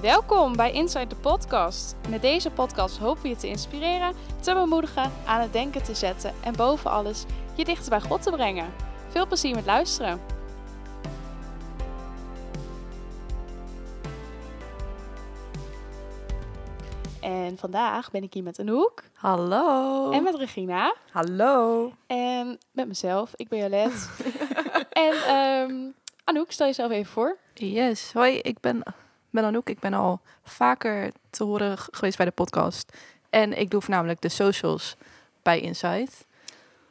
Welkom bij Inside the Podcast. Met deze podcast hopen we je te inspireren, te bemoedigen, aan het denken te zetten en boven alles je dichter bij God te brengen. Veel plezier met luisteren. En vandaag ben ik hier met Anouk Hallo. en met Regina Hallo. en met mezelf. Ik ben Jolet. en ehm Anouk, stel jezelf even voor. Yes. Hoi, ik ben, ben Anouk. Ik ben al vaker te horen geweest bij de podcast. En ik doe voornamelijk de socials bij Insight.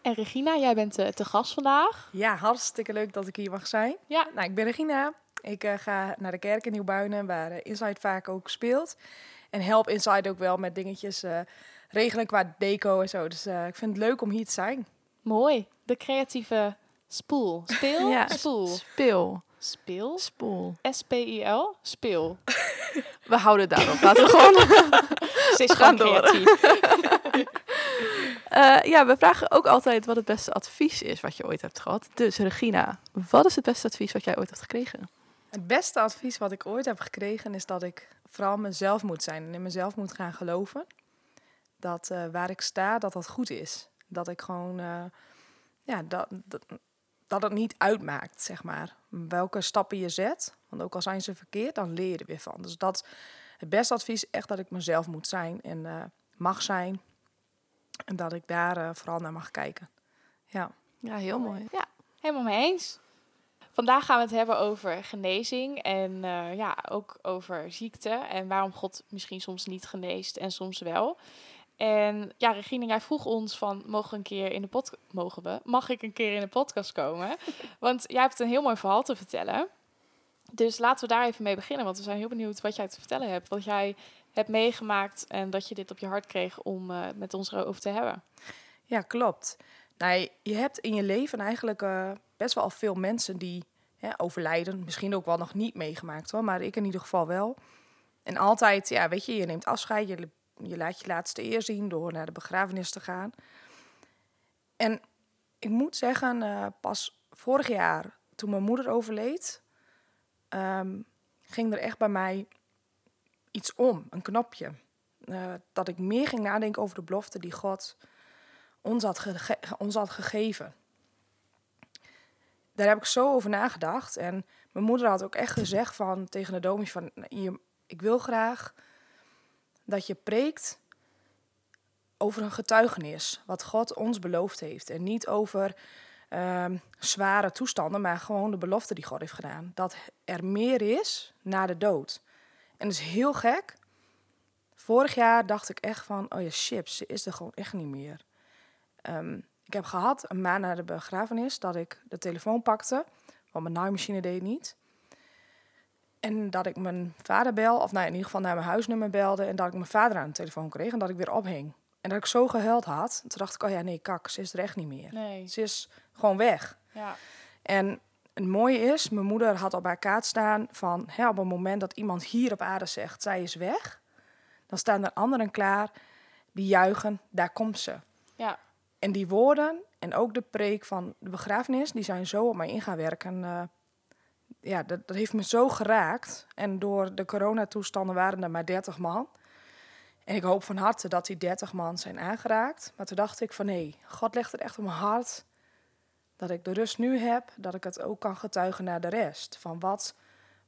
En Regina, jij bent eh, te gast vandaag. Ja, hartstikke leuk dat ik hier mag zijn. Ja. Nou, ik ben Regina. Ik eh, ga naar de kerk in Nieuwbuinen, waar eh, Inside vaak ook speelt. En help Inside ook wel met dingetjes eh, regelen qua deco en zo. Dus eh, ik vind het leuk om hier te zijn. Mooi. De creatieve spoel. Speel? Ja, Spoel. Speel. Speel? Spoel. S-P-I-L? Speel. We houden het daarop. Laten we gewoon... Ze is gaan gewoon door. creatief. Eh, ja, we vragen ook altijd wat het beste advies is wat je ooit hebt gehad. Dus Regina, wat is het beste advies wat jij ooit hebt gekregen? Het beste advies wat ik ooit heb gekregen is dat ik vooral mezelf moet zijn en in mezelf moet gaan geloven. Dat eh, waar ik sta, dat dat goed is. Dat ik gewoon, eh, ja, dat, dat, dat het niet uitmaakt, zeg maar. Welke stappen je zet, want ook al zijn ze verkeerd, dan leer je er weer van. Dus dat het beste advies is echt dat ik mezelf moet zijn en eh, mag zijn. En dat ik daar eh, vooral naar mag kijken. Ja. Ja, heel mooi. Helemaal mee eens. Vandaag gaan we het hebben over genezing en eh, ja, ook over ziekte en waarom God misschien soms niet geneest en soms wel. En ja, Regine, jij vroeg ons van, mogen we een keer in de podcast, mogen we, mag ik een keer in de podcast komen? Want jij hebt een heel mooi verhaal te vertellen. Dus laten we daar even mee beginnen, want we zijn heel benieuwd wat jij te vertellen hebt. Wat jij hebt meegemaakt en dat je dit op je hart kreeg om eh, met ons erover te hebben. Ja, klopt. Nou, je hebt in je leven eigenlijk eh, best wel al veel mensen die hè, overlijden. Misschien ook wel nog niet meegemaakt hoor, maar ik in ieder geval wel. En altijd, ja, weet je, je neemt afscheid, je, je laat je laatste eer zien door naar de begrafenis te gaan. En ik moet zeggen, eh, pas vorig jaar, toen mijn moeder overleed, ehm, ging er echt bij mij iets om, een knopje. Eh, dat ik meer ging nadenken over de belofte die God ons had, ons had gegeven. Daar heb ik zo over nagedacht. En mijn moeder had ook echt gezegd van, tegen de dominee van... Ik wil graag dat je preekt over een getuigenis. Wat God ons beloofd heeft. En niet over ehm, zware toestanden, maar gewoon de belofte die God heeft gedaan. Dat er meer is na de dood. En dat is heel gek. Vorig jaar dacht ik echt van, oh ja, chips, ze is er gewoon echt niet meer. Ehm, ik heb gehad, een maand na de begrafenis, dat ik de telefoon pakte. Want mijn naaimachine deed niet. En dat ik mijn vader bel, of nou in ieder geval naar mijn huisnummer belde. En dat ik mijn vader aan de telefoon kreeg en dat ik weer ophing. En dat ik zo gehuild had. Toen dacht ik, oh ja, nee, kak, ze is er echt niet meer. Nee. Ze is gewoon weg. Ja. En het mooie is, mijn moeder had op haar kaart staan van... Hè, op het moment dat iemand hier op aarde zegt, zij is weg... dan staan er anderen klaar die juichen, daar komt ze. Ja. En die woorden en ook de preek van de begrafenis, die zijn zo op mij in gaan werken. Eh, ja, dat, dat heeft me zo geraakt. En door de coronatoestanden waren er maar 30 man. En ik hoop van harte dat die 30 man zijn aangeraakt. Maar toen dacht ik van nee, God legt het echt op mijn hart. Dat ik de rust nu heb, dat ik het ook kan getuigen naar de rest. Van wat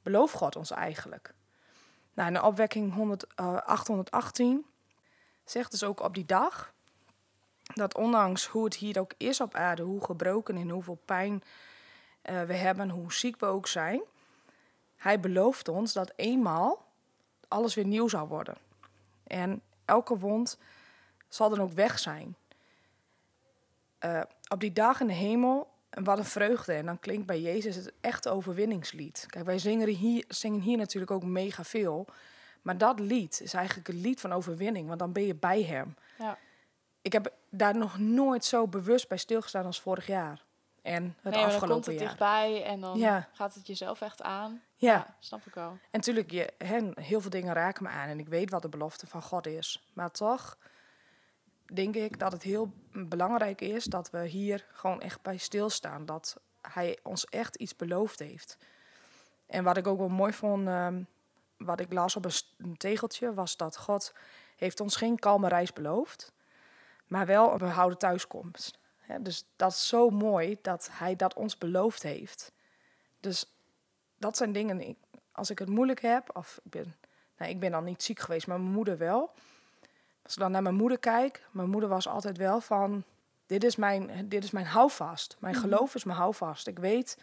belooft God ons eigenlijk? Nou, in de opwekking 100, eh, 818 zegt dus ook op die dag dat ondanks hoe het hier ook is op aarde, hoe gebroken en hoeveel pijn eh, we hebben, hoe ziek we ook zijn, hij belooft ons dat eenmaal alles weer nieuw zal worden. En elke wond zal dan ook weg zijn. Eh, op die dag in de hemel, wat een vreugde. En dan klinkt bij Jezus het echte overwinningslied. Kijk, wij zingen hier, zingen hier natuurlijk ook mega veel. Maar dat lied is eigenlijk het lied van overwinning, want dan ben je bij hem Ja. ik heb daar nog nooit zo bewust bij stilgestaan als vorig jaar. En het nee, maar dan afgelopen komt het jaar. dichtbij en dan Ja. gaat het jezelf echt aan. Ja. snap ik wel. En natuurlijk, je, heel veel dingen raken me aan. En ik weet wat de belofte van God is. Maar toch denk ik dat het heel belangrijk is dat we hier gewoon echt bij stilstaan. Dat hij ons echt iets beloofd heeft. En wat ik ook wel mooi vond, ehm, wat ik las op een tegeltje was dat God heeft ons geen kalme reis beloofd, maar wel een behouden thuiskomst. Dus dat is zo mooi dat hij dat ons beloofd heeft. Dus dat zijn dingen, ik- als ik het moeilijk heb, of ik ben, nou, ik ben dan niet ziek geweest, maar mijn moeder wel. Als ik dan naar mijn moeder kijk, mijn moeder was altijd wel van, dit is mijn, dit is mijn houvast. Mijn Mhm. geloof is mijn houvast. Ik weet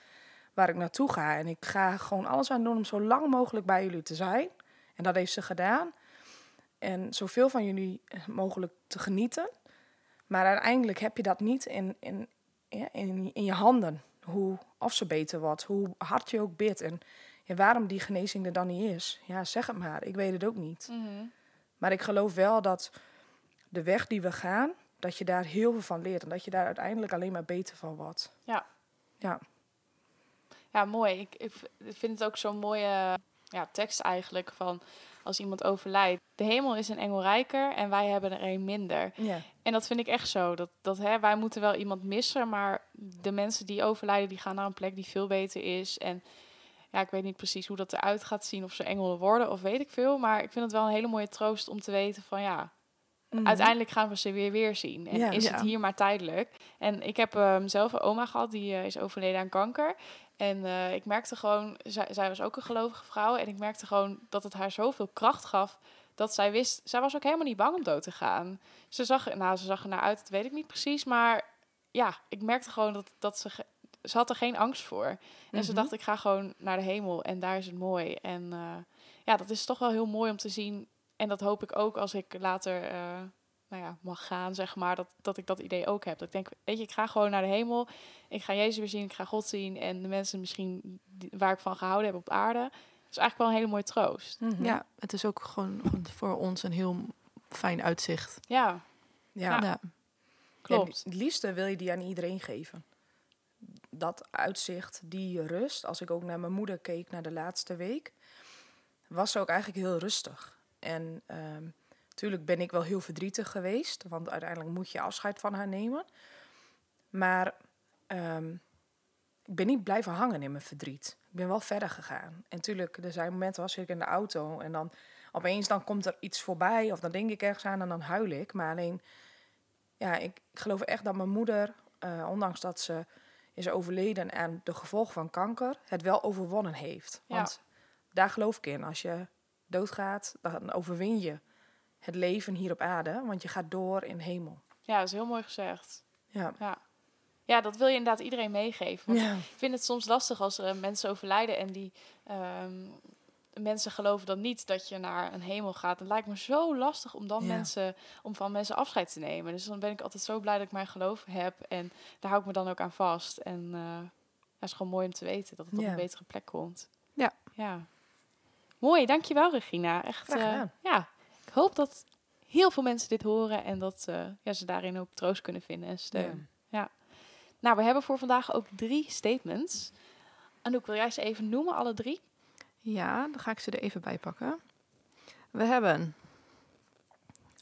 waar ik naartoe ga en ik ga gewoon alles aan doen om zo lang mogelijk bij jullie te zijn. En dat heeft ze gedaan. En zoveel van jullie mogelijk te genieten. Maar uiteindelijk heb je dat niet in, in, in, in je handen. Hoe, of ze beter wordt, hoe hard je ook bidt. En ja, waarom die genezing er dan niet is. Ja, zeg het maar. Ik weet het ook niet. Mhm. Maar ik geloof wel dat de weg die we gaan, dat je daar heel veel van leert. En dat je daar uiteindelijk alleen maar beter van wordt. Ja. Ja. Ja, mooi. Ik, ik vind het ook zo'n mooie ja, tekst eigenlijk van als iemand overlijdt. De hemel is een engel rijker en wij hebben er een minder. Ja. En dat vind ik echt zo. Dat, dat, hè, wij moeten wel iemand missen, maar de mensen die overlijden, die gaan naar een plek die veel beter is. En ja, ik weet niet precies hoe dat eruit gaat zien, of ze engelen worden of weet ik veel. Maar ik vind het wel een hele mooie troost om te weten van ja, Mhm. uiteindelijk gaan we ze weer weer zien. En Ja. is Ja. het hier maar tijdelijk. En ik heb ehm, zelf een oma gehad, die eh, is overleden aan kanker. En eh, ik merkte gewoon, zij, zij was ook een gelovige vrouw. En ik merkte gewoon dat het haar zoveel kracht gaf. Dat zij wist, zij was ook helemaal niet bang om dood te gaan. Ze zag, nou, ze zag er naar uit, dat weet ik niet precies. Maar ja, ik merkte gewoon dat, dat ze, ze had er geen angst voor. En ze Mhm. dacht, ik ga gewoon naar de hemel en daar is het mooi. En eh, ja, dat is toch wel heel mooi om te zien. En dat hoop ik ook als ik later eh, nou ja, mag gaan, zeg maar. Dat, dat ik dat idee ook heb. Dat ik denk, weet je, ik ga gewoon naar de hemel. Ik ga Jezus weer zien, ik ga God zien. En de mensen misschien die- waar ik van gehouden heb op aarde. Dat is eigenlijk wel een hele mooie troost. Mhm. Ja, het is ook gewoon voor ons een heel fijn uitzicht. Ja, Ja. Ja. klopt. En het liefste wil je die aan iedereen geven. Dat uitzicht, die rust. Als ik ook naar mijn moeder keek naar de laatste week, was ze ook eigenlijk heel rustig. En natuurlijk ben ik wel heel verdrietig geweest, want uiteindelijk moet je afscheid van haar nemen. Maar ehm, ik ben niet blijven hangen in mijn verdriet. Ik ben wel verder gegaan. En natuurlijk, er zijn momenten was ik in de auto en dan opeens dan komt er iets voorbij of dan denk ik ergens aan en dan huil ik. Maar alleen ja, ik, ik geloof echt dat mijn moeder, eh, ondanks dat ze is overleden aan de gevolgen van kanker, het wel overwonnen heeft. Ja. Want daar geloof ik in. Als je doodgaat, dan overwin je het leven hier op aarde, want je gaat door in de hemel. Ja, dat is heel mooi gezegd. Ja. Ja. Ja, dat wil je inderdaad iedereen meegeven. Want Ja. Ik vind het soms lastig als er mensen overlijden en die ehm, mensen geloven dan niet dat je naar een hemel gaat. Het lijkt me zo lastig om dan Ja. mensen, om van mensen afscheid te nemen. Dus dan ben ik altijd zo blij dat ik mijn geloof heb en daar hou ik me dan ook aan vast. En eh het is gewoon mooi om te weten dat het op een betere plek komt. Ja. Ja. Mooi, dankjewel Regina. Echt, eh, ja, ik hoop dat heel veel mensen dit horen en dat eh, ja, ze daarin ook troost kunnen vinden en steun. Nou, we hebben voor vandaag ook drie statements. Anouk, wil jij ze even noemen, alle drie? Ja, dan ga ik ze er even bij pakken. We hebben.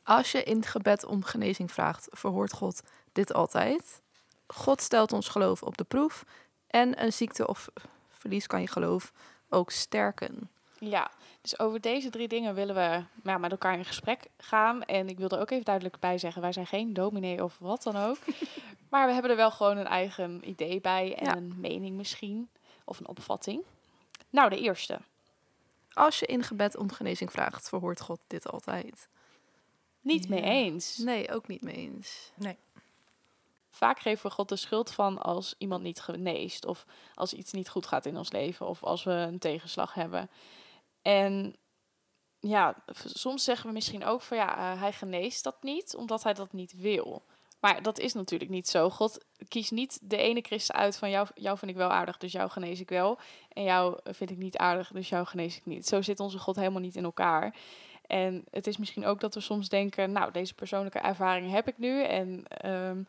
Als je in het gebed om genezing vraagt, verhoort God dit altijd. God stelt ons geloof op de proef. En een ziekte of verlies kan je geloof ook sterken. Ja, dus over deze drie dingen willen we ja, met elkaar in gesprek gaan. En ik wil er ook even duidelijk bij zeggen, wij zijn geen dominee of wat dan ook. maar we hebben er wel gewoon een eigen idee bij en Ja. een mening misschien. Of een opvatting. Nou, de eerste. Als je in gebed om genezing vraagt, verhoort God dit altijd. Niet mee eens. Nee, ook niet mee eens. Vaak geven we God de schuld van als iemand niet geneest. Of als iets niet goed gaat in ons leven. Of als we een tegenslag hebben. En ja, soms zeggen we misschien ook van ja, eh, hij geneest dat niet, omdat hij dat niet wil. Maar dat is natuurlijk niet zo. God kiest niet de ene christen uit van jou, jou vind ik wel aardig, dus jou genees ik wel. En jou vind ik niet aardig, dus jou genees ik niet. Zo zit onze God helemaal niet in elkaar. En het is misschien ook dat we soms denken, nou, deze persoonlijke ervaring heb ik nu. En ehm,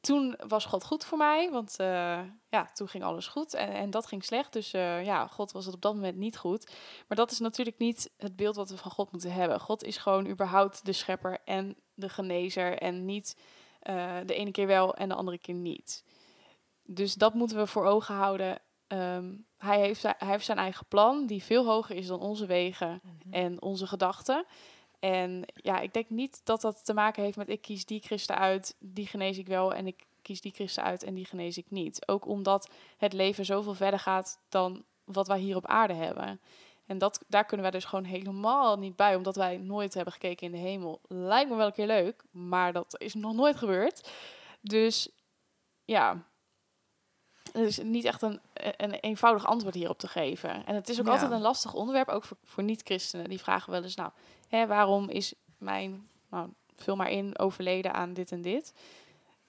toen was God goed voor mij, want eh, ja, toen ging alles goed en, en dat ging slecht. Dus eh, ja, God was het op dat moment niet goed. Maar dat is natuurlijk niet het beeld wat we van God moeten hebben. God is gewoon überhaupt de schepper en de genezer en niet eh, de ene keer wel en de andere keer niet. Dus dat moeten we voor ogen houden ehm, hij, heeft hij heeft zijn eigen plan, die veel hoger is dan onze wegen en onze gedachten. En ja, ik denk niet dat dat te maken heeft met ik kies die christen uit, die genees ik wel en ik kies die christen uit en die genees ik niet. Ook omdat het leven zoveel verder gaat dan wat wij hier op aarde hebben. En dat, daar kunnen wij dus gewoon helemaal niet bij, omdat wij nooit hebben gekeken in de hemel. Lijkt me wel een keer leuk, maar dat is nog nooit gebeurd. Dus ja, er is niet echt een, een eenvoudig antwoord hierop te geven. En het is ook Ja. altijd een lastig onderwerp, ook voor, voor niet-christenen. Die vragen wel eens, nou, hè, waarom is mijn, nou, vul maar in, overleden aan dit en dit?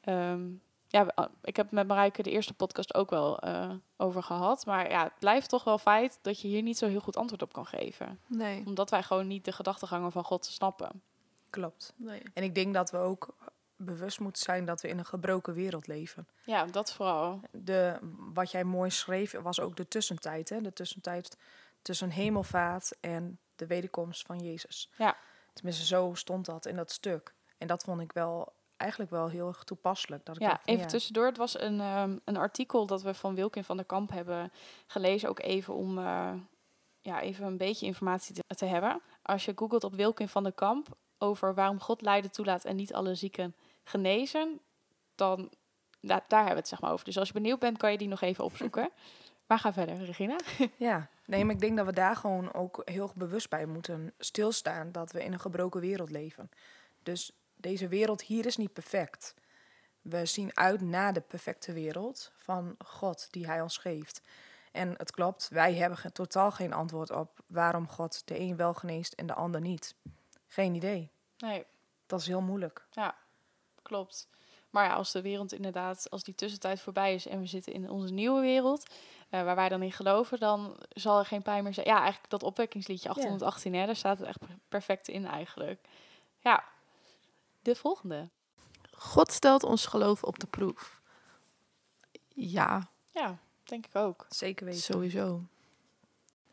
Ehm, ja, we- ik heb met Marijke de eerste podcast ook wel eh, over gehad. Maar ja, het blijft toch wel feit dat je hier niet zo heel goed antwoord op kan geven. Nee. Omdat wij gewoon niet de gedachtegangen van God snappen. Klopt. nee. En ik denk dat we ook bewust moeten zijn dat we in een gebroken wereld leven. Ja, dat vooral. De, wat jij mooi schreef was ook de tussentijd. Hè? De tussentijd tussen hemelvaart en de wederkomst van Jezus. Ja. Tenminste, zo stond dat in dat stuk. En dat vond ik wel eigenlijk wel heel erg toepasselijk. Dat ik Ja, dacht even tussendoor. Het was een, ehm, een artikel dat we van Wilkin van der Kamp hebben gelezen. Ook even om eh, ja, even een beetje informatie te, te hebben. Als je googelt op Wilkin van der Kamp over waarom God lijden toelaat en niet alle zieken genezen, dan da- daar hebben we het zeg maar over. Dus als je benieuwd bent, kan je die nog even opzoeken. maar ga verder, Regina. Ja, nee, maar ik denk dat we daar gewoon ook heel bewust bij moeten stilstaan dat we in een gebroken wereld leven. Dus deze wereld hier is niet perfect. We zien uit naar de perfecte wereld van God die Hij ons geeft. En het klopt, wij hebben totaal geen antwoord op waarom God de een wel geneest en de ander niet. Geen idee. Nee, Dat is heel moeilijk. ja, klopt. Maar ja, als de wereld inderdaad, als die tussentijd voorbij is en we zitten in onze nieuwe wereld, eh, waar wij dan in geloven, dan zal er geen pijn meer zijn. Ja, eigenlijk dat opwekkingsliedje 818, hè, daar staat het echt per- perfect in eigenlijk. Ja, de volgende. God stelt ons geloof op de proef. Ja, Ja, denk ik ook. Zeker weten. sowieso.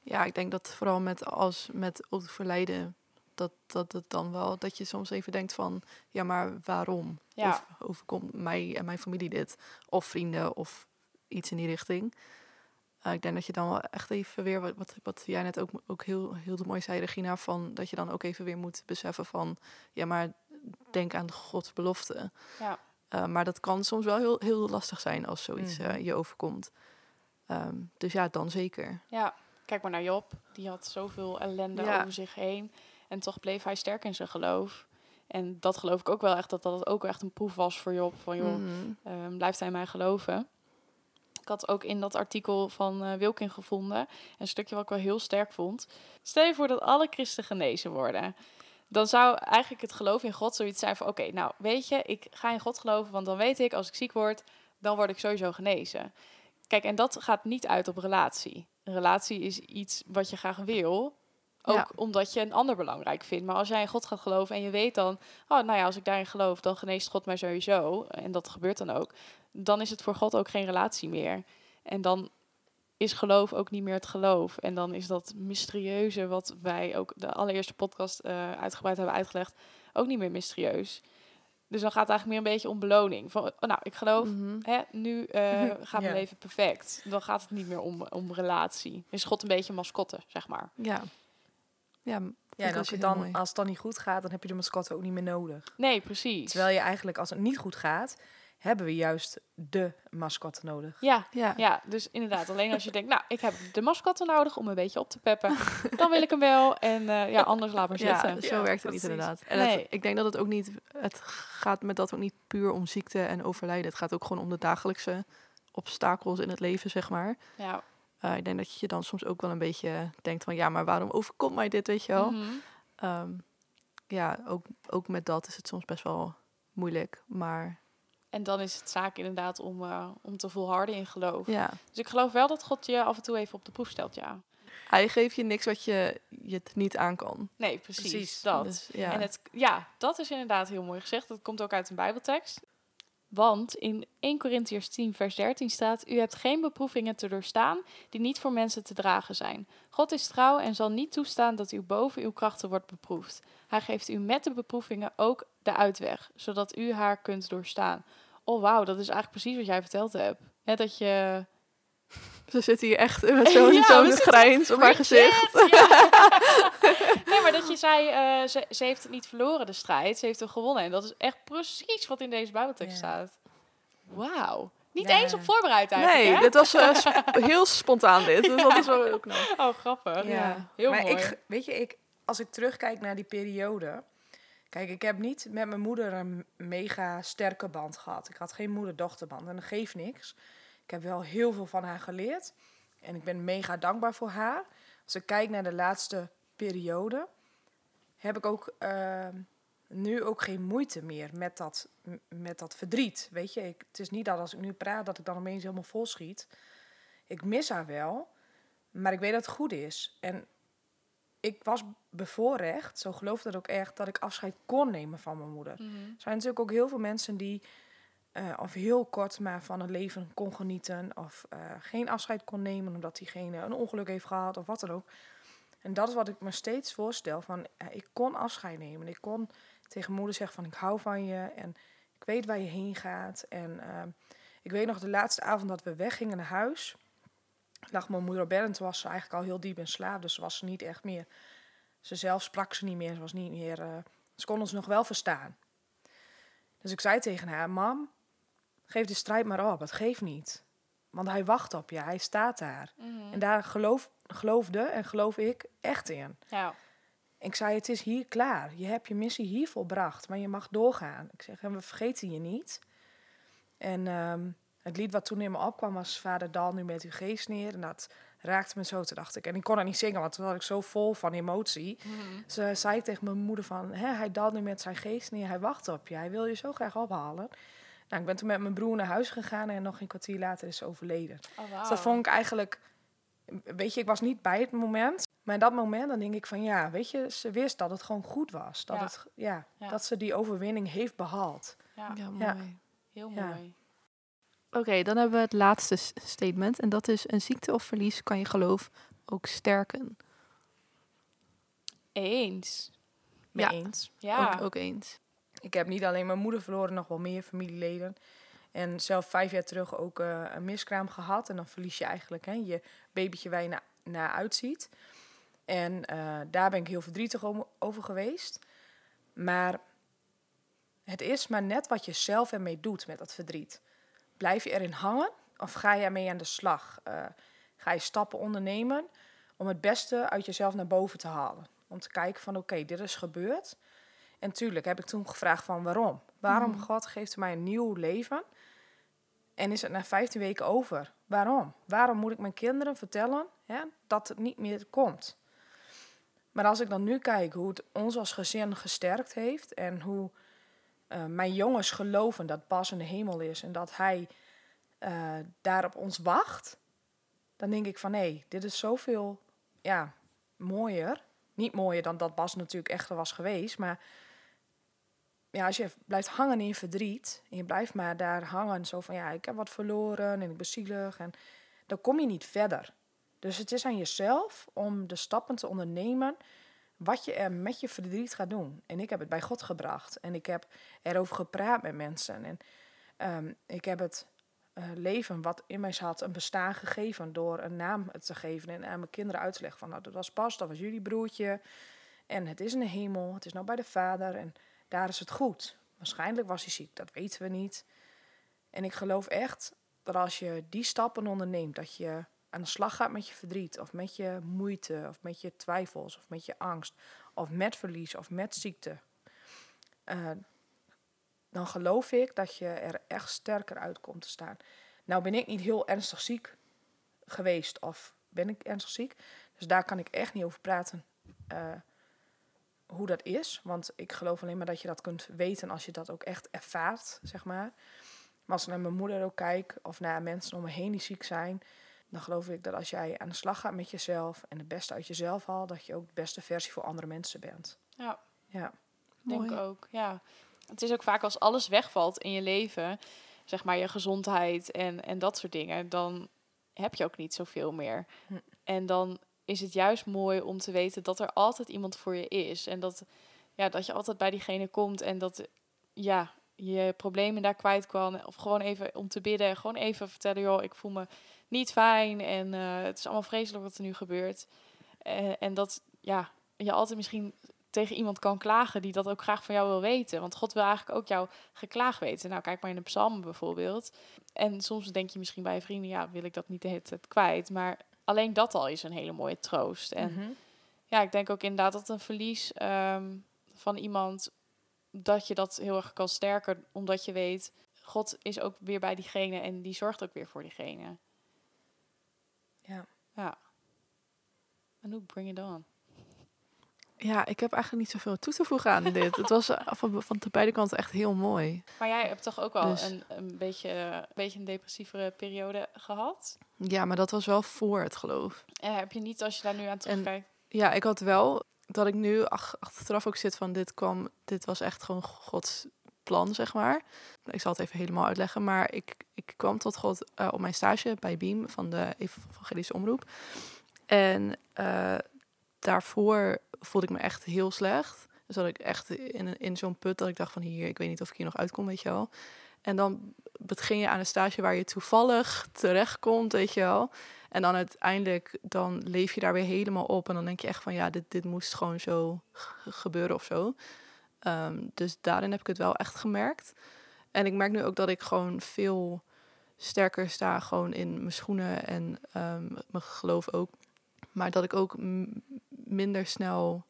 Ja, ik denk dat vooral met als met overlijden, dat, dat het dan wel, dat je soms even denkt van, ja, maar waarom? Ja. Of overkomt mij en mijn familie dit? Of vrienden of iets in die richting. Eh, ik denk dat je dan wel echt even weer, wat, wat, wat jij net ook, ook heel, heel mooi zei, Regina, van dat je dan ook even weer moet beseffen van, ja, maar denk aan Gods belofte. Ja, Uh, maar dat kan soms wel heel, heel lastig zijn als zoiets Mhm. eh, je overkomt. Ehm, dus ja, dan zeker. ja. Kijk maar naar Job. Die had zoveel ellende Ja. over zich heen. En toch bleef hij sterk in zijn geloof. En dat geloof ik ook wel echt, dat dat ook echt een proef was voor Job. Van joh, Mhm. Ehm, blijft hij mij geloven? Ik had ook in dat artikel van eh, Wilkin gevonden een stukje wat ik wel heel sterk vond. Stel je voor dat alle christen genezen worden. Dan zou eigenlijk het geloof in God zoiets zijn van... oké, nou weet je, ik ga in God geloven... want dan weet ik, als ik ziek word, dan word ik sowieso genezen. Kijk, en dat gaat niet uit op relatie. Relatie is iets wat je graag wil... Ook Ja. omdat je een ander belangrijk vindt. Maar als jij in God gaat geloven en je weet dan... oh, nou ja, als ik daarin geloof, dan geneest God mij sowieso. En dat gebeurt dan ook dan is het voor God ook geen relatie meer. En dan is geloof ook niet meer het geloof. En dan is dat mysterieuze, wat wij ook de allereerste podcast eh, uitgebreid hebben uitgelegd, ook niet meer mysterieus. Dus dan gaat het eigenlijk meer een beetje om beloning. Van, oh, nou, ik geloof, Mhm. hè, nu eh, gaat mijn Ja. leven perfect. Dan gaat het niet meer om, om relatie. Is God een beetje mascotte, zeg maar. Ja. Ja, Ja, en als, je dan, mooi. als het dan niet goed gaat, dan heb je de mascotte ook niet meer nodig. Nee, precies. Terwijl je eigenlijk, als het niet goed gaat, hebben we juist de mascotte nodig. Ja, Ja. Ja, dus inderdaad. Alleen als je denkt, nou, ik heb de mascotte nodig om een beetje op te peppen. dan wil ik hem wel. En eh, ja, anders laat maar Ja, zitten. zo Ja, werkt het niet inderdaad. En Nee. het, ik denk dat het ook niet, het gaat met dat ook niet puur om ziekte en overlijden. Het gaat ook gewoon om de dagelijkse obstakels in het leven, zeg maar. Ja. Eh, ik denk dat je dan soms ook wel een beetje denkt van, ja, maar waarom overkomt mij dit, weet je wel? Mhm. Ehm, ja, ook, ook met dat is het soms best wel moeilijk. Maar En dan is het zaak inderdaad om, eh, om te volharden in geloof. ja, Dus ik geloof wel dat God je af en toe even op de proef stelt, ja. hij geeft je niks wat je, je het niet aan kan. Nee, precies, Precies. dat. Dus, ja. En het, ja, dat is inderdaad heel mooi gezegd. Dat komt ook uit een bijbeltekst. Want in 1 Corinthiërs 10 vers 13 staat... U hebt geen beproevingen te doorstaan die niet voor mensen te dragen zijn. God is trouw en zal niet toestaan dat u boven uw krachten wordt beproefd. Hij geeft u met de beproevingen ook de uitweg, zodat u haar kunt doorstaan. Oh wauw, dat is eigenlijk precies wat jij verteld hebt. Net dat je Ze zit hier echt met zo'n Ja, zitten- grijns op haar gezicht. Ja. je zei, eh, ze, ze heeft het niet verloren, de strijd. Ze heeft hem gewonnen. En dat is echt precies wat in deze Bijbeltekst Ja. staat. Wauw. Niet Ja. eens op voorbereid eigenlijk, Nee, hè? dit was eh, sp- heel spontaan dit. Dus dat is wel heel knap. Oh, grappig. Ja. Heel maar mooi. Ik, weet je, ik, als ik terugkijk naar die periode. Kijk, ik heb niet met mijn moeder een mega sterke band gehad. Ik had geen moeder-dochterband en dat geeft niks. Ik heb wel heel veel van haar geleerd. En ik ben mega dankbaar voor haar. Als ik kijk naar de laatste periode, heb ik ook eh, nu ook geen moeite meer met dat, met dat verdriet. Weet je, ik, het is niet dat als ik nu praat dat ik dan opeens helemaal vol schiet. Ik mis haar wel, maar ik weet dat het goed is. En ik was bevoorrecht, zo geloof dat ook echt, dat ik afscheid kon nemen van mijn moeder. Mhm. Er zijn natuurlijk ook heel veel mensen die eh, of heel kort maar van het leven kon genieten. Of eh, geen afscheid kon nemen omdat diegene een ongeluk heeft gehad of wat dan ook. En dat is wat ik me steeds voorstel. Van, ik kon afscheid nemen. Ik kon tegen moeder zeggen van ik hou van je. En ik weet waar je heen gaat. En eh, ik weet nog de laatste avond dat we weggingen naar huis. Lag mijn moeder op bed en toen was ze eigenlijk al heel diep in slaap. Dus was ze niet echt meer... Ze zelf sprak ze niet meer. Ze was niet meer... eh, ze kon ons nog wel verstaan. Dus ik zei tegen haar, mam, geef de strijd maar op. Het geeft niet. Want hij wacht op je. Hij staat daar. Mhm. En daar geloof, geloofde en geloof ik echt in. Ja. Ik zei, het is hier klaar. Je hebt je missie hier volbracht, maar je mag doorgaan. Ik zeg, en we vergeten je niet. En ehm, het lied wat toen in me opkwam was Vader Dal nu met uw geest neer. En dat raakte me zo, toen dacht ik. En ik kon het niet zingen, want toen was ik zo vol van emotie. Mhm. Ze zei ik tegen mijn moeder van, Hè, hij daalt nu met zijn geest neer. Hij wacht op je, hij wil je zo graag ophalen. Nou, ik ben toen met mijn broer naar huis gegaan en nog een kwartier later is ze overleden. Oh. Dus dat vond ik eigenlijk... Weet je, ik was niet bij het moment. Maar in dat moment dan denk ik van ja, weet je, ze wist dat het gewoon goed was. Dat, Ja. Het, ja, Ja. dat ze die overwinning heeft behaald. Ja, Ja, Ja. mooi. heel Ja. mooi. Oké, dan hebben we het laatste statement. En dat is een ziekte of verlies kan je geloof ook sterken. Eens. Mee Ja. eens. Ja. Ook, ook eens. Ik heb niet alleen mijn moeder verloren, nog wel meer familieleden. En zelf vijf jaar terug ook eh, een miskraam gehad. En dan verlies je eigenlijk hè, je babytje waar je na, naar uitziet. En eh, daar ben ik heel verdrietig over geweest. Maar het is maar net wat je zelf ermee doet met dat verdriet. Blijf je erin hangen of ga je ermee aan de slag? Eh, ga je stappen ondernemen om het beste uit jezelf naar boven te halen? Om te kijken van oké, dit is gebeurd. En tuurlijk heb ik toen gevraagd van waarom? Waarom Mhm. God geeft mij een nieuw leven? En is het na 15 weken over? Waarom? Waarom moet ik mijn kinderen vertellen hè, dat het niet meer komt? Maar als ik dan nu kijk hoe het ons als gezin gesterkt heeft en hoe eh, mijn jongens geloven dat Bas in de hemel is en dat hij eh, daar op ons wacht, dan denk ik van hé, dit is zoveel ja, mooier. Niet mooier dan dat Bas natuurlijk echt was geweest, maar ja, als je blijft hangen in verdriet en je blijft maar daar hangen, zo van ja, ik heb wat verloren en ik ben zielig, en dan kom je niet verder. Dus het is aan jezelf om de stappen te ondernemen wat je er met je verdriet gaat doen. En ik heb het bij God gebracht en ik heb erover gepraat met mensen en ehm, ik heb het eh, leven wat in mij zat een bestaan gegeven door een naam te geven en aan mijn kinderen uit te leggen van nou, dat was pas, dat was jullie broertje en het is de hemel, het is nou bij de Vader en daar is het goed. Waarschijnlijk was hij ziek, dat weten we niet. En ik geloof echt dat als je die stappen onderneemt, dat je aan de slag gaat met je verdriet, of met je moeite, of met je twijfels, of met je angst, of met verlies, of met ziekte, eh, dan geloof ik dat je er echt sterker uit komt te staan. Nou ben ik niet heel ernstig ziek geweest, of ben ik ernstig ziek, dus daar kan ik echt niet over praten. eh, hoe dat is. Want ik geloof alleen maar dat je dat kunt weten als je dat ook echt ervaart, zeg maar. Maar als ik naar mijn moeder ook kijk, of naar mensen om me heen die ziek zijn, dan geloof ik dat als jij aan de slag gaat met jezelf en het beste uit jezelf haalt, dat je ook de beste versie voor andere mensen bent. Ja, Ja, denk Mooi. ook. Ja. Het is ook vaak als alles wegvalt in je leven, zeg maar je gezondheid en, en dat soort dingen, dan heb je ook niet zoveel meer. Hm. En dan is het juist mooi om te weten dat er altijd iemand voor je is. En dat, ja, dat je altijd bij diegene komt en dat, ja, je problemen daar kwijt kan. Of gewoon even om te bidden. Gewoon even vertellen, joh, ik voel me niet fijn. En eh, het is allemaal vreselijk wat er nu gebeurt. En dat ja, je altijd misschien tegen iemand kan klagen die dat ook graag van jou wil weten. Want God wil eigenlijk ook jouw geklaag weten. Nou, kijk maar in de psalmen bijvoorbeeld. En soms denk je misschien bij vrienden, ja, wil ik dat niet de hele tijd kwijt. Maar alleen dat al is een hele mooie troost. En Mhm. ja, ik denk ook inderdaad dat een verlies ehm, van iemand, dat je dat heel erg kan sterken, omdat je weet, God is ook weer bij diegene en die zorgt ook weer voor diegene. Ja. Ja. Anouk, bring it on. Ja, ik heb eigenlijk niet zoveel toe te voegen aan dit. Het was eh, van, van de beide kanten echt heel mooi. Maar jij hebt toch ook wel Dus- een, een, beetje, een beetje een depressievere periode gehad? Ja, maar dat was wel voor het geloof. En heb je niet, als je daar nu aan terugkijkt... Ja, ik had wel dat ik nu ach- achteraf ook zit van dit kwam, dit was echt gewoon Gods plan, zeg maar. Ik zal het even helemaal uitleggen, maar ik, ik kwam tot God eh, op mijn stage bij Beam van de Evangelische Omroep. En eh, daarvoor voelde ik me echt heel slecht. Dus dat ik echt in, in zo'n put dat ik dacht van hier, ik weet niet of ik hier nog uitkom, weet je wel. En dan begin je aan een stage waar je toevallig terechtkomt, weet je wel. En dan uiteindelijk, dan leef je daar weer helemaal op. En dan denk je echt van, ja, dit, dit moest gewoon zo ge- gebeuren of zo. Ehm, dus daarin heb ik het wel echt gemerkt. En ik merk nu ook dat ik gewoon veel sterker sta gewoon in mijn schoenen en ehm, mijn geloof ook. Maar dat ik ook minder snel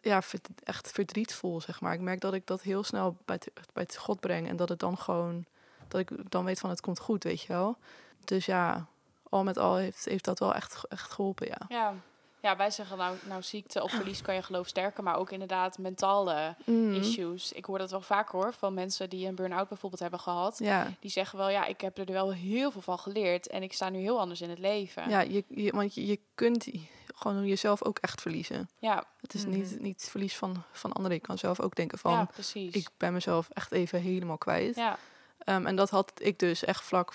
ja, echt verdriet voel, zeg maar. Ik merk dat ik dat heel snel bij het, bij het God breng. En dat het dan gewoon, dat ik dan weet van het komt goed, weet je wel. Dus ja, al met al heeft, heeft dat wel echt, echt geholpen, ja. Ja. ja, wij zeggen nou, nou ziekte of verlies kan je geloof sterken, maar ook inderdaad mentale Mhm. issues. Ik hoor dat wel vaker hoor, van mensen die een burn-out bijvoorbeeld hebben gehad. Ja, Die zeggen wel, ja, ik heb er wel heel veel van geleerd en ik sta nu heel anders in het leven. ja je, je, want je, je kunt gewoon jezelf ook echt verliezen. ja, Het is Mhm. niet, niet het verlies van, van anderen. Ik kan zelf ook denken van, ja precies. ik ben mezelf echt even helemaal kwijt. ja, Ehm, en dat had ik dus echt vlak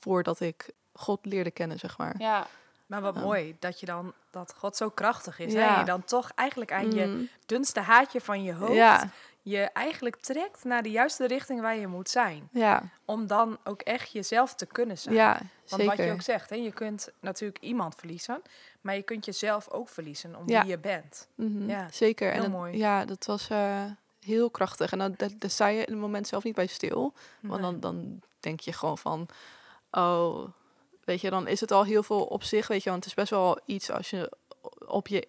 voordat ik God leerde kennen, zeg maar. ja, Maar wat Ja. mooi dat je dan dat God zo krachtig is. Ja. En je dan toch eigenlijk aan je Mm, dunste haatje van je hoofd ja, je eigenlijk trekt naar de juiste richting waar je moet zijn. ja, Om dan ook echt jezelf te kunnen zijn. ja, Want zeker. wat je ook zegt, hè, je kunt natuurlijk iemand verliezen, maar je kunt jezelf ook verliezen om Ja. wie je bent. Mhm, Ja, Zeker. heel en mooi. Ja, dat was eh, heel krachtig. En dan, daar sta je in het moment zelf niet bij stil. Want Nee. dan, dan denk je gewoon van, oh, weet je, dan is het al heel veel op zich, weet je. Want het is best wel iets als je op je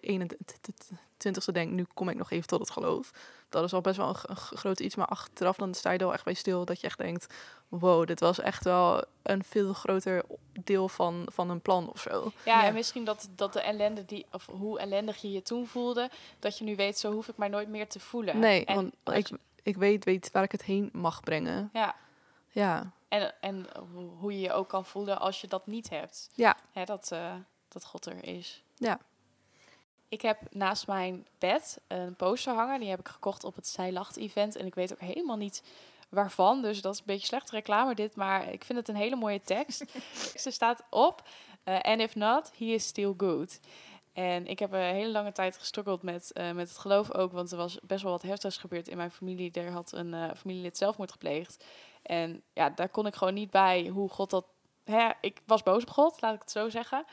21ste denkt, nu kom ik nog even tot het geloof. Dat is al best wel een, groot iets. Maar achteraf dan sta je er wel echt bij stil dat je echt denkt, wow, dit was echt wel een veel groter deel van, van een plan of zo. ja, Ja. en misschien dat, dat de ellende die, of hoe ellendig je je toen voelde, dat je nu weet, zo hoef ik mij nooit meer te voelen. Nee, en want als ik, je- ik weet, weet waar ik het heen mag brengen. ja, Ja, en, en hoe- hoe je je ook kan voelen als je dat niet hebt. Ja. Hè, dat, eh, dat God er is. Ja. Ik heb naast mijn bed een poster hangen. Die heb ik gekocht op het Zij Lacht event. En ik weet ook helemaal niet waarvan. Dus dat is een beetje slechte reclame dit. Maar ik vind het een hele mooie tekst. er staat op... eh, And if not, he is still good. En ik heb een hele lange tijd gestruggeld met, eh, met het geloof ook. Want er was best wel wat heftigs gebeurd in mijn familie. Er had een eh, familielid zelfmoord gepleegd. En ja, daar kon ik gewoon niet bij hoe God dat... Hè, ik was boos op God, laat ik het zo zeggen.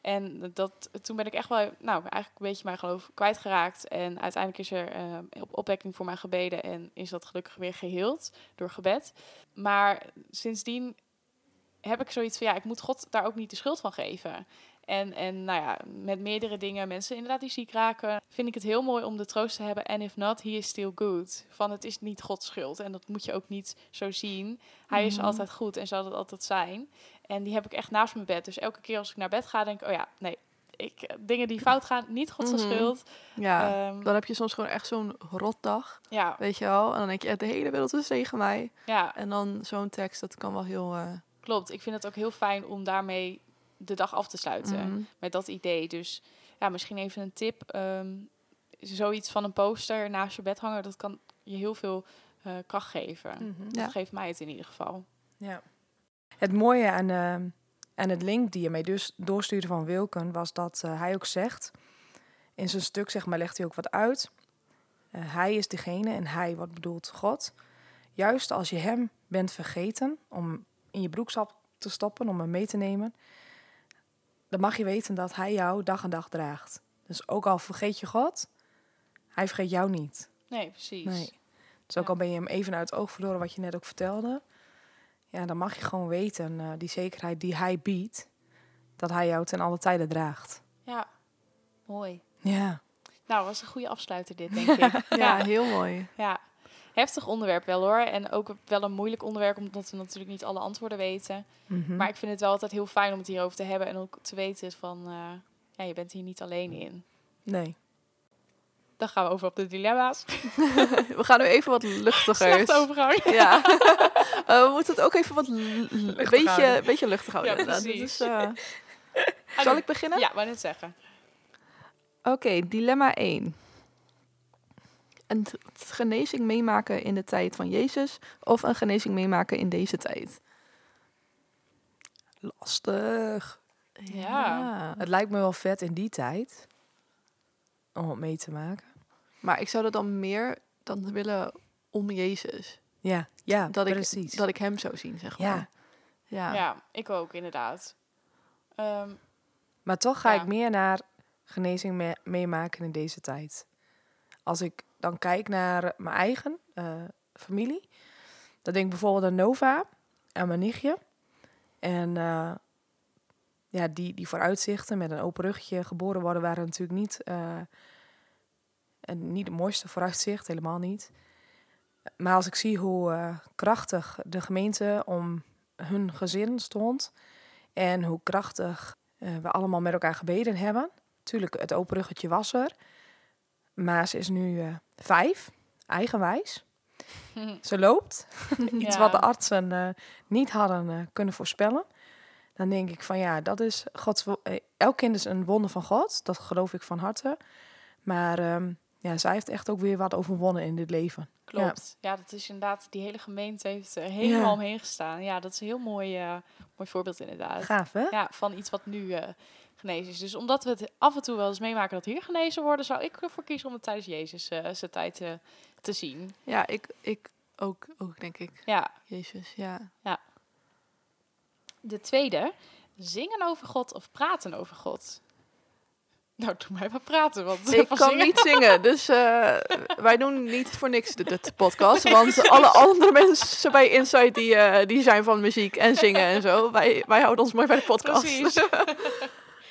En dat, toen ben ik echt wel, nou, eigenlijk een beetje mijn geloof kwijtgeraakt. En uiteindelijk is er eh, op opwekking voor mij gebeden en is dat gelukkig weer geheeld door gebed. Maar sindsdien heb ik zoiets van, ja, ik moet God daar ook niet de schuld van geven. En, en nou ja, met meerdere dingen, mensen inderdaad die ziek raken, vind ik het heel mooi om de troost te hebben. En if not, he is still good. Van het is niet Gods schuld. En dat moet je ook niet zo zien. Hij is Mhm. altijd goed en zal het altijd zijn. En die heb ik echt naast mijn bed. Dus elke keer als ik naar bed ga, denk ik, oh ja, nee, ik, dingen die fout gaan, niet Gods Mhm. schuld. ja. Ehm, dan heb je soms gewoon echt zo'n rotdag, ja, weet je wel. En dan denk je, de hele wereld is tegen mij. ja, En dan zo'n tekst, dat kan wel heel... eh, klopt. Ik vind het ook heel fijn om daarmee de dag af te sluiten. mhm. Met dat idee. Dus ja, misschien even een tip. ehm, zoiets van een poster naast je bed hangen, dat kan je heel veel eh, kracht geven. Mhm. Ja. Dat geeft mij het in ieder geval. Ja. Het mooie aan, eh, aan het link die je mij dus doorstuurde van Wilken was dat eh, hij ook zegt, in zijn stuk zeg maar legt hij ook wat uit. Eh, hij is degene en hij, wat bedoelt God. Juist als je hem bent vergeten om in je broekzak te stoppen, om hem mee te nemen, dan mag je weten dat hij jou dag en dag draagt. Dus ook al vergeet je God, hij vergeet jou niet. Nee, precies. Nee. Dus ook Ja. al ben je hem even uit het oog verloren, wat je net ook vertelde, ja, dan mag je gewoon weten, eh, die zekerheid die hij biedt, dat hij jou ten alle tijden draagt. Ja, mooi. Ja. Nou, was een goede afsluiter dit, denk ik. Ja, heel mooi. Ja, heftig onderwerp wel hoor. En ook wel een moeilijk onderwerp, omdat we natuurlijk niet alle antwoorden weten. Mhm. Maar ik vind het wel altijd heel fijn om het hierover te hebben. En ook te weten van, eh, ja, je bent hier niet alleen in. Nee. Dan gaan we over op de dilemma's. We gaan nu even wat luchtiger. Overgang. Ja. Eh, we moeten het ook even wat l- beetje, houden. beetje luchtig houden. Ja, precies. Dus, eh, zal ik beginnen? Ja, wou net zeggen. Oké, dilemma 1. Een genezing meemaken in de tijd van Jezus of een genezing meemaken in deze tijd? Lastig. Ja. Het lijkt me wel vet in die tijd om het mee te maken. Maar ik zou er dan meer dan willen om Jezus. Ja, ja, dat, ik, precies. dat ik hem zou zien, zeg Ja. maar. Ja. Ja, ik ook inderdaad. Ehm, Maar toch ga Ja. ik meer naar genezing me- meemaken in deze tijd. Als ik dan kijk naar mijn eigen eh, familie, dan denk ik bijvoorbeeld aan Nova en mijn nichtje. En eh, ja, die, die vooruitzichten met een open ruggetje geboren worden, waren natuurlijk niet, eh, en niet het mooiste vooruitzicht, helemaal niet. Maar als ik zie hoe krachtig de gemeente om hun gezin stond en hoe krachtig we allemaal met elkaar gebeden hebben. Tuurlijk, het open ruggetje was er. Maar ze is nu eh, vijf, eigenwijs. Ze loopt. Iets Ja. wat de artsen eh, niet hadden eh, kunnen voorspellen. Dan denk ik van ja, dat is Gods. elk kind is een wonder van God. Dat geloof ik van harte. Maar ehm, ja, zij heeft echt ook weer wat overwonnen in dit leven. klopt. Ja. dat is inderdaad, die hele gemeente heeft er helemaal Ja. omheen gestaan. Ja, dat is een heel mooi, mooi voorbeeld inderdaad. Gaaf, hè? Ja, van iets wat nu genezen is. Dus omdat we het af en toe wel eens meemaken dat hier genezen worden, zou ik ervoor kiezen om het tijdens Jezus eh, zijn tijd eh, te zien. Ja, ik, ik ook, ook, denk ik. Ja, Jezus, ja. de tweede. Zingen over God of praten over God? Nou, doe mij maar praten, want Ik kan zingen- niet zingen, dus eh, wij doen niet voor niks de, de podcast. Want alle andere mensen bij Inside die, die zijn van muziek en zingen en zo. Wij, wij houden ons mooi bij de podcast. Precies.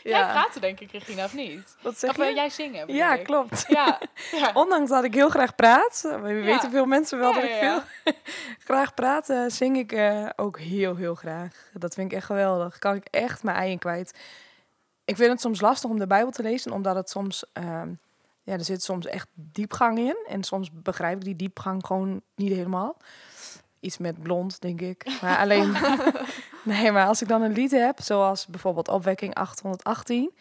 Jij praten denk ik, Regina, of niet? Wat zeg Of eh, je? jij zingen, Ja, ik. klopt. Ja. Ondanks dat ik heel graag praat, eh, we weten veel mensen wel dat ik veel graag praat, eh, zing ik ook heel, heel graag. Dat vind ik echt geweldig. Kan ik echt mijn ei in kwijt. Ik vind het soms lastig om de Bijbel te lezen, omdat het soms, ehm, ja, er zit soms echt diepgang in. En soms begrijp ik die diepgang gewoon niet helemaal. Iets met blond, denk ik. Maar alleen, nee, maar als ik dan een lied heb, zoals bijvoorbeeld Opwekking 818,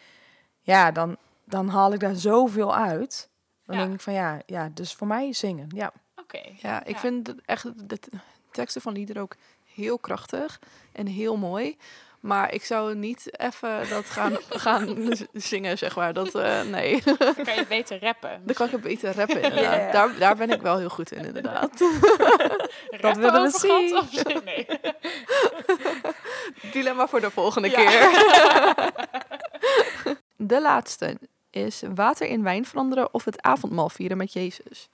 ja, dan, dan haal ik daar zoveel uit. Dan Ja. denk ik van ja, ja, dus voor mij zingen. Ja, Oké. Ja, ik Ja. vind echt de teksten van liederen ook heel krachtig en heel mooi. Maar ik zou niet even dat gaan, gaan zingen, zeg maar. Dat, eh, nee, Dan kan je beter rappen. dan kan ik een beter rappen, inderdaad. Ja. Daar, daar ben ik wel heel goed in, inderdaad. Rappen willen we zien. of? Nee. Dilemma voor de volgende Ja. keer. De laatste is water in wijn veranderen of het avondmaal vieren met Jezus.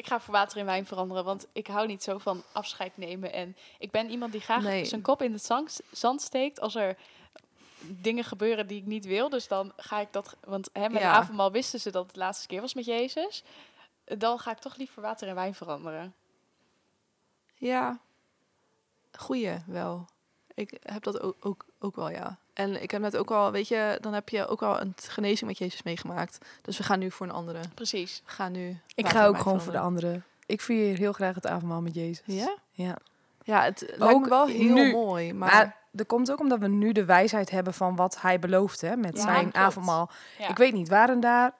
Ik ga voor water in wijn veranderen, want ik hou niet zo van afscheid nemen. En ik ben iemand die graag Nee. zijn kop in het zand steekt als er dingen gebeuren die ik niet wil. Dus dan ga ik dat, want hè, met Ja. de avondmaal wisten ze dat het de laatste keer was met Jezus. Dan ga ik toch liever water in wijn veranderen. Ja, goeie wel. Ik heb dat ook, ook, ook wel, ja. En ik heb net ook wel, weet je, dan heb je ook al een genezing met Jezus meegemaakt. Dus we gaan nu voor een andere. Precies. We gaan nu. ik ga ook gewoon voor de andere. Ik vier heel graag het avondmaal met Jezus. Ja? Ja. Ja, het lijkt Ook me wel heel nu. mooi. Maar, Maar, dat komt ook omdat we nu de wijsheid hebben van wat hij belooft hè, met Ja, zijn klopt. avondmaal. Ja. Ik weet niet, waren daar,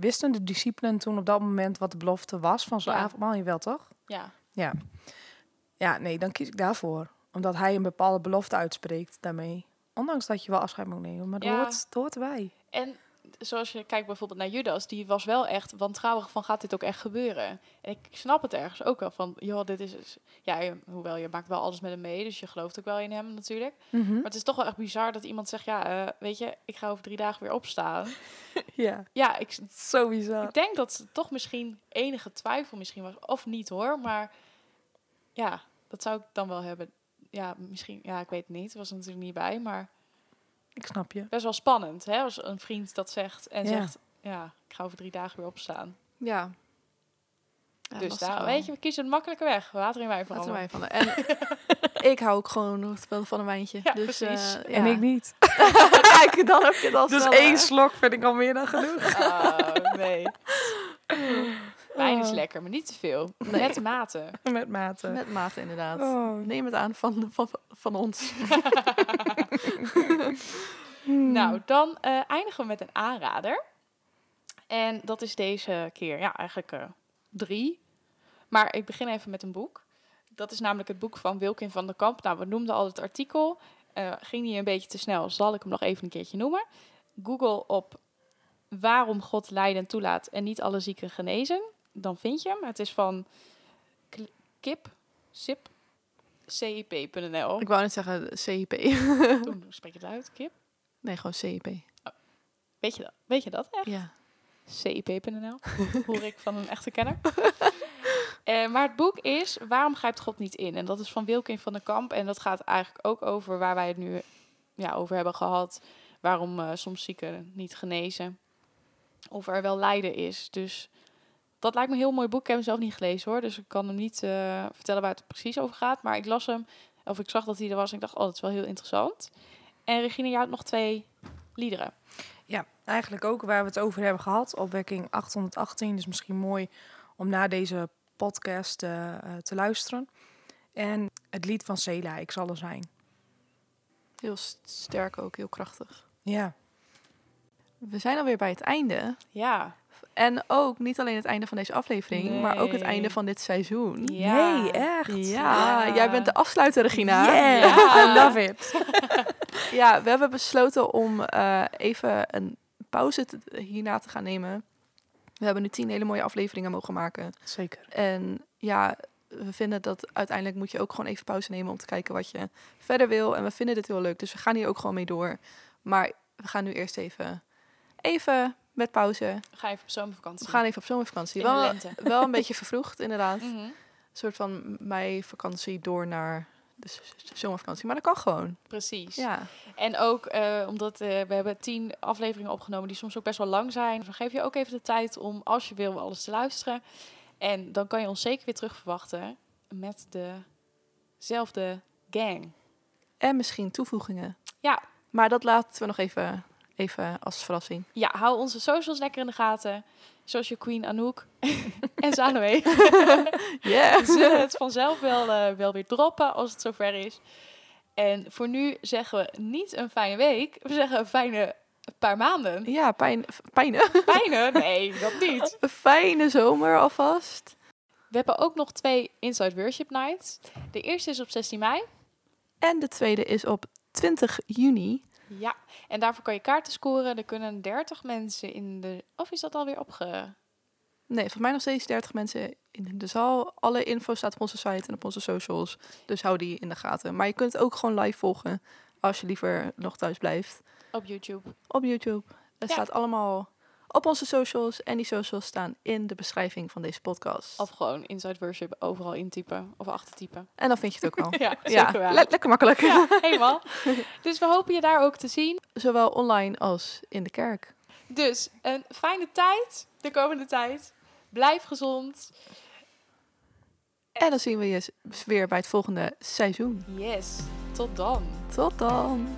wisten de discipelen toen op dat moment wat de belofte was van zo'n Ja. avondmaal? Jawel, toch? Ja. Ja. Ja, nee, dan kies ik daarvoor. Omdat hij een bepaalde belofte uitspreekt daarmee. Ondanks dat je wel afscheid moet nemen, maar Ja. hoort, erbij. En zoals je kijkt bijvoorbeeld naar Judas, die was wel echt wantrouwig van gaat dit ook echt gebeuren? En ik snap het ergens ook wel van, joh, dit is, is- ja, je- hoewel je maakt wel alles met hem mee, dus je gelooft ook wel in hem natuurlijk. Mhm. Maar het is toch wel echt bizar dat iemand zegt, ja, eh, weet je, ik ga over drie dagen weer opstaan. Ja, Ja, ik, zo bizar. ik denk dat het toch misschien enige twijfel misschien was, of niet hoor, maar ja, dat zou ik dan wel hebben. Ja, misschien, ja, ik weet het niet, was er natuurlijk niet bij, maar Ik snap je. best wel spannend, hè, als een vriend dat zegt en Ja. zegt, ja, ik ga over drie dagen weer opstaan. Ja. Ja, dus daar, weet je, we kiezen een makkelijke weg. Water in wijn Laten vooral. wij van de. En ik hou ook gewoon nog wel van een wijntje. Ja, dus, precies. eh, En ik niet. Kijk, dan heb je al Dus één slok vind ik al meer dan genoeg. Oh, nee. Wijn is Oh. lekker, maar niet te veel. Nee. Met mate. Met mate. Met mate inderdaad. Oh. Neem het aan van, van, van ons. Hmm. Nou, dan eh, eindigen we met een aanrader. En dat is deze keer, ja, eigenlijk eh, drie. Maar ik begin even met een boek. Dat is namelijk het boek van Wilkin van der Kamp. Nou, we noemden al het artikel. Eh, ging die een beetje te snel, zal ik hem nog even een keertje noemen. Google op waarom God lijden toelaat en niet alle zieken genezen. Dan vind je hem. Het is van Kip, Sip, cip.nl. Ik wou net zeggen CIP. Toen spreek je het uit, Kip. Nee, gewoon CIP. Weet je dat? Weet je dat echt? Ja. CIP.nl, hoor ik van een echte kenner. Eh, maar het boek is Waarom grijpt God niet in? En dat is van Wilkin van den Kamp. En dat gaat eigenlijk ook over waar wij het nu ja, over hebben gehad. Waarom eh, soms zieken niet genezen. Of er wel lijden is. Dus dat lijkt me een heel mooi boek. Ik heb hem zelf niet gelezen hoor. Dus ik kan hem niet eh, vertellen waar het precies over gaat. Maar ik las hem, of ik zag dat hij er was. En ik dacht, oh, dat is wel heel interessant. En Regina, jij had nog twee liederen. Ja, eigenlijk ook waar we het over hebben gehad. Opwekking 818 is misschien mooi om na deze podcast eh, eh, te luisteren. En het lied van Sela, Ik zal er zijn. Heel sterk ook, heel krachtig. Ja, We zijn alweer bij het einde. Ja. En ook niet alleen het einde van deze aflevering, maar ook het einde van dit seizoen. Ja. Nee, echt? Ja, Ja. jij bent de afsluiter, Regina. Yeah, Ja. I love it. Ja, we hebben besloten om eh, even een pauze te- hierna te gaan nemen. We hebben nu tien hele mooie afleveringen mogen maken. Zeker. En ja, we vinden dat uiteindelijk moet je ook gewoon even pauze nemen om te kijken wat je verder wil. En we vinden dit heel leuk, dus we gaan hier ook gewoon mee door. Maar we gaan nu eerst even, even met pauze. We gaan even op zomervakantie. We gaan even op zomervakantie. In de Wel, wel een beetje vervroegd, inderdaad. Mhm. Een soort van meivakantie door naar de zomervakantie. Maar dat kan gewoon. Precies. Ja. En ook eh, omdat eh, we hebben tien afleveringen opgenomen die soms ook best wel lang zijn. Dan geef je ook even de tijd om, als je wil, alles te luisteren. En dan kan je ons zeker weer terug verwachten met dezelfde gang. En misschien toevoegingen. Ja. Maar dat laten we nog even, even als verrassing. Ja, hou onze socials lekker in de gaten. Zoals je Queen Anouk en Salome. Yeah. Zullen het vanzelf wel, eh, wel weer droppen als het zover is. En voor nu zeggen we niet een fijne week. We zeggen een fijne paar maanden. Ja, pijn, pijnen. Fijne? Nee, dat niet. Een fijne zomer alvast. We hebben ook nog twee Inside Worship Nights. De eerste is op 16 mei. En de tweede is op 20 juni. Ja, en daarvoor kan je kaarten scoren. Er kunnen 30 mensen in de... Of is dat alweer opge... Nee, volgens mij nog steeds 30 mensen in de zaal. Alle info staat op onze site en op onze socials. Dus hou die in de gaten. Maar je kunt het ook gewoon live volgen als je liever nog thuis blijft. op YouTube. Op YouTube. Het Ja. staat allemaal op onze socials. En die socials staan in de beschrijving van deze podcast. Of gewoon Inside Worship overal intypen of achtertypen. En dan vind je het ook al. Ja, ja, le- lekker makkelijk. Ja, helemaal. Dus we hopen je daar ook te zien. Zowel online als in de kerk. Dus een fijne tijd de komende tijd. Blijf gezond. En dan zien we je weer bij het volgende seizoen. Yes, tot dan. Tot dan.